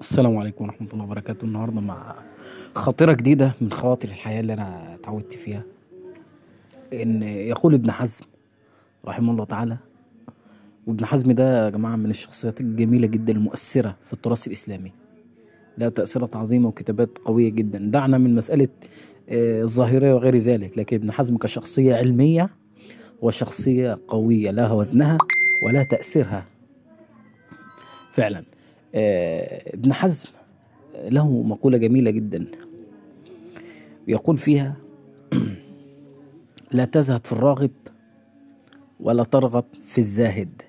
السلام عليكم ورحمة الله وبركاته. النهاردة مع خاطرة جديدة من خواطر الحياة اللي أنا اتعودت فيها. إن يقول ابن حزم رحمه الله تعالى وابن حزم ده يا جماعة من الشخصيات الجميلة جدا المؤثرة في التراث الإسلامي. لها تأثيرات عظيمة وكتابات قوية جدا. دعنا من مسألة آه، الظاهرية وغير ذلك. لكن ابن حزم كشخصية علمية وشخصية قوية لها وزنها ولها تأثيرها فعلا. ابن حزم له مقولة جميلة جدا. يقول فيها لا تزهد في الراغب ولا ترغب في الزاهد.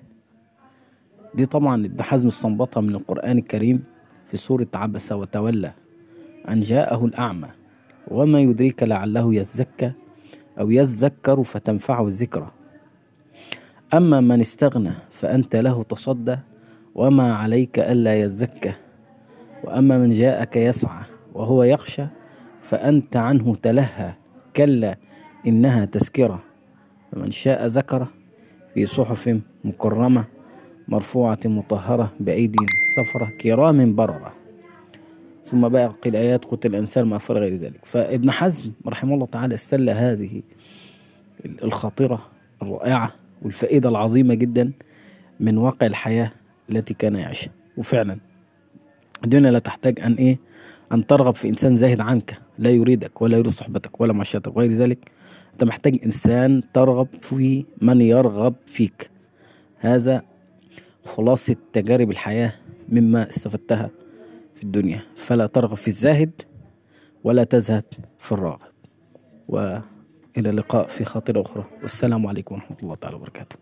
دي طبعا ابن حزم استنبطها من القرآن الكريم في سورة عبس وتولى أن جاءه الأعمى وما يدريك لعله يزكى أو يذكر فتنفعه الذكرى. أما من استغنى فأنت له تصدى وما عليك ألا يزكى وأما من جاءك يسعى وهو يخشى فأنت عنه تلهى كلا إنها تذكرة فمن شاء ذكره في صحف مكرمة مرفوعة مطهرة بأيدي سفرة كرام بررة ثم باقي الآيات قتل الإنسان ما أفر غير ذلك فابن حزم رحمه الله تعالى استل هذه الخاطرة الرائعة والفائدة العظيمة جدا من واقع الحياة التي كان يعيشها. وفعلا الدنيا لا تحتاج أن إيه أن ترغب في إنسان زاهد عنك. لا يريدك ولا يريد صحبتك ولا معيشتك وغير ذلك أنت محتاج إنسان ترغب في من يرغب فيك. هذا خلاصة تجارب الحياة مما استفدتها في الدنيا. فلا ترغب في الزاهد ولا تزهد في الراغب. وإلى اللقاء في خاطرة أخرى. والسلام عليكم ورحمة الله تعالى وبركاته.